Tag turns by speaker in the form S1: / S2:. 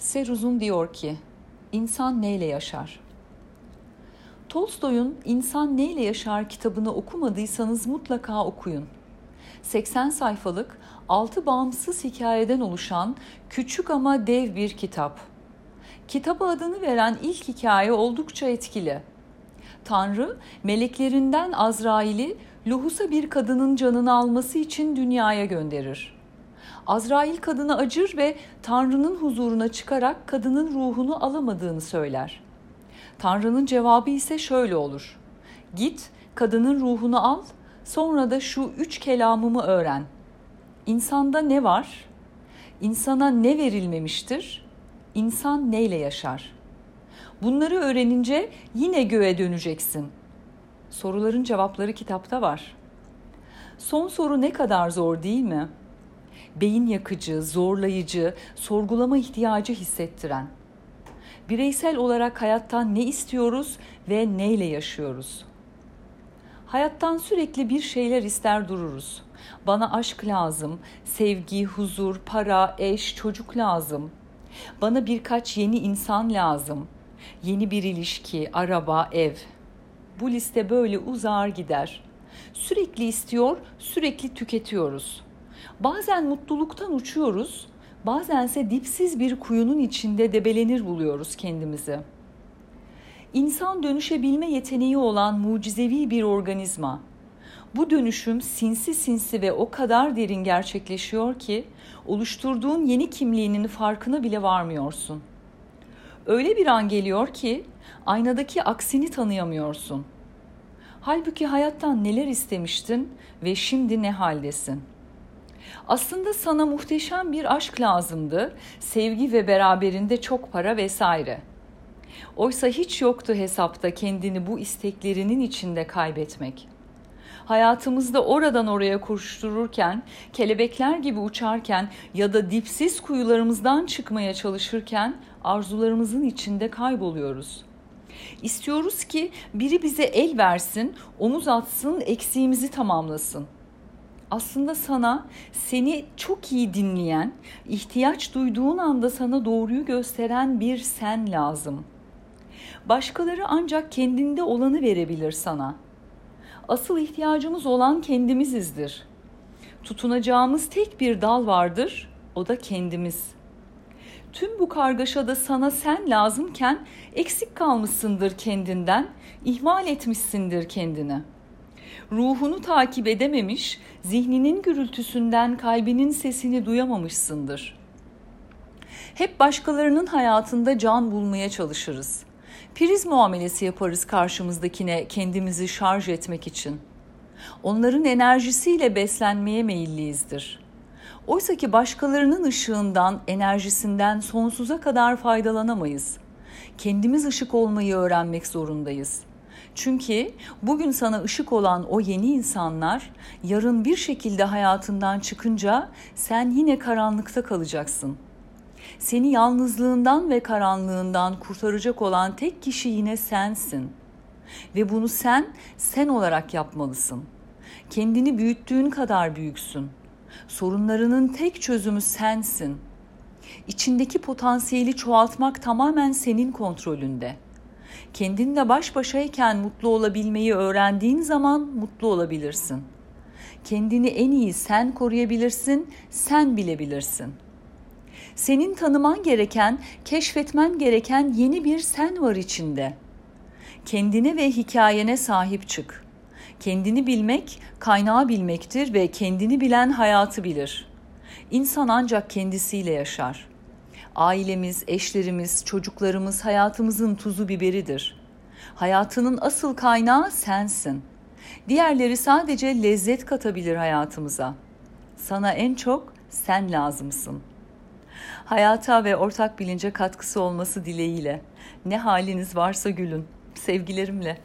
S1: Seruz'un diyor ki, insan neyle yaşar? Tolstoy'un İnsan Neyle Yaşar kitabını okumadıysanız mutlaka okuyun. 80 sayfalık, 6 bağımsız hikayeden oluşan küçük ama dev bir kitap. Kitaba adını veren ilk hikaye oldukça etkili. Tanrı, meleklerinden Azrail'i luhusa bir kadının canını alması için dünyaya gönderir. Azrail kadına acır ve Tanrı'nın huzuruna çıkarak kadının ruhunu alamadığını söyler. Tanrı'nın cevabı ise şöyle olur. Git, kadının ruhunu al, sonra da şu üç kelamımı öğren. İnsanda ne var? İnsana ne verilmemiştir? İnsan neyle yaşar? Bunları öğrenince yine göğe döneceksin. Soruların cevapları kitapta var. Son soru ne kadar zor değil mi?'' Beyin yakıcı, zorlayıcı, sorgulama ihtiyacı hissettiren. Bireysel olarak hayattan ne istiyoruz ve neyle yaşıyoruz? Hayattan sürekli bir şeyler ister dururuz. Bana aşk lazım, sevgi, huzur, para, eş, çocuk lazım. Bana birkaç yeni insan lazım. Yeni bir ilişki, araba, ev. Bu liste böyle uzar gider. Sürekli istiyor, sürekli tüketiyoruz. Bazen mutluluktan uçuyoruz, bazense dipsiz bir kuyunun içinde debelenir buluyoruz kendimizi. İnsan dönüşebilme yeteneği olan mucizevi bir organizma. Bu dönüşüm sinsi sinsi ve o kadar derin gerçekleşiyor ki oluşturduğun yeni kimliğinin farkına bile varmıyorsun. Öyle bir an geliyor ki aynadaki aksini tanıyamıyorsun. Halbuki hayattan neler istemiştin ve şimdi ne haldesin?'' Aslında sana muhteşem bir aşk lazımdı, sevgi ve beraberinde çok para vesaire. Oysa hiç yoktu hesapta kendini bu isteklerinin içinde kaybetmek. Hayatımızda oradan oraya koştururken, kelebekler gibi uçarken ya da dipsiz kuyularımızdan çıkmaya çalışırken arzularımızın içinde kayboluyoruz. İstiyoruz ki biri bize el versin, omuz atsın, eksiğimizi tamamlasın.'' Aslında sana seni çok iyi dinleyen, ihtiyaç duyduğun anda sana doğruyu gösteren bir sen lazım. Başkaları ancak kendinde olanı verebilir sana. Asıl ihtiyacımız olan kendimizizdir. Tutunacağımız tek bir dal vardır, o da kendimiz. Tüm bu kargaşada sana sen lazımken eksik kalmışsındır kendinden, ihmal etmişsindir kendini.'' Ruhunu takip edememiş, zihninin gürültüsünden kalbinin sesini duyamamışsındır. Hep başkalarının hayatında can bulmaya çalışırız. Priz muamelesi yaparız karşımızdakine kendimizi şarj etmek için. Onların enerjisiyle beslenmeye meyilliyizdir. Oysa ki başkalarının ışığından, enerjisinden sonsuza kadar faydalanamayız. Kendimiz ışık olmayı öğrenmek zorundayız.'' Çünkü bugün sana ışık olan o yeni insanlar yarın bir şekilde hayatından çıkınca sen yine karanlıkta kalacaksın. Seni yalnızlığından ve karanlığından kurtaracak olan tek kişi yine sensin. Ve bunu sen sen olarak yapmalısın. Kendini büyüttüğün kadar büyüksün. Sorunlarının tek çözümü sensin. İçindeki potansiyeli çoğaltmak tamamen senin kontrolünde.'' Kendinle baş başayken mutlu olabilmeyi öğrendiğin zaman mutlu olabilirsin. Kendini en iyi sen koruyabilirsin, sen bilebilirsin. Senin tanıman gereken, keşfetmen gereken yeni bir sen var içinde. Kendine ve hikayene sahip çık. Kendini bilmek, kaynağı bilmektir ve kendini bilen hayatı bilir. İnsan ancak kendisiyle yaşar ailemiz, eşlerimiz, çocuklarımız hayatımızın tuzu biberidir. Hayatının asıl kaynağı sensin. Diğerleri sadece lezzet katabilir hayatımıza. Sana en çok sen lazımsın. Hayata ve ortak bilince katkısı olması dileğiyle. Ne haliniz varsa gülün. Sevgilerimle.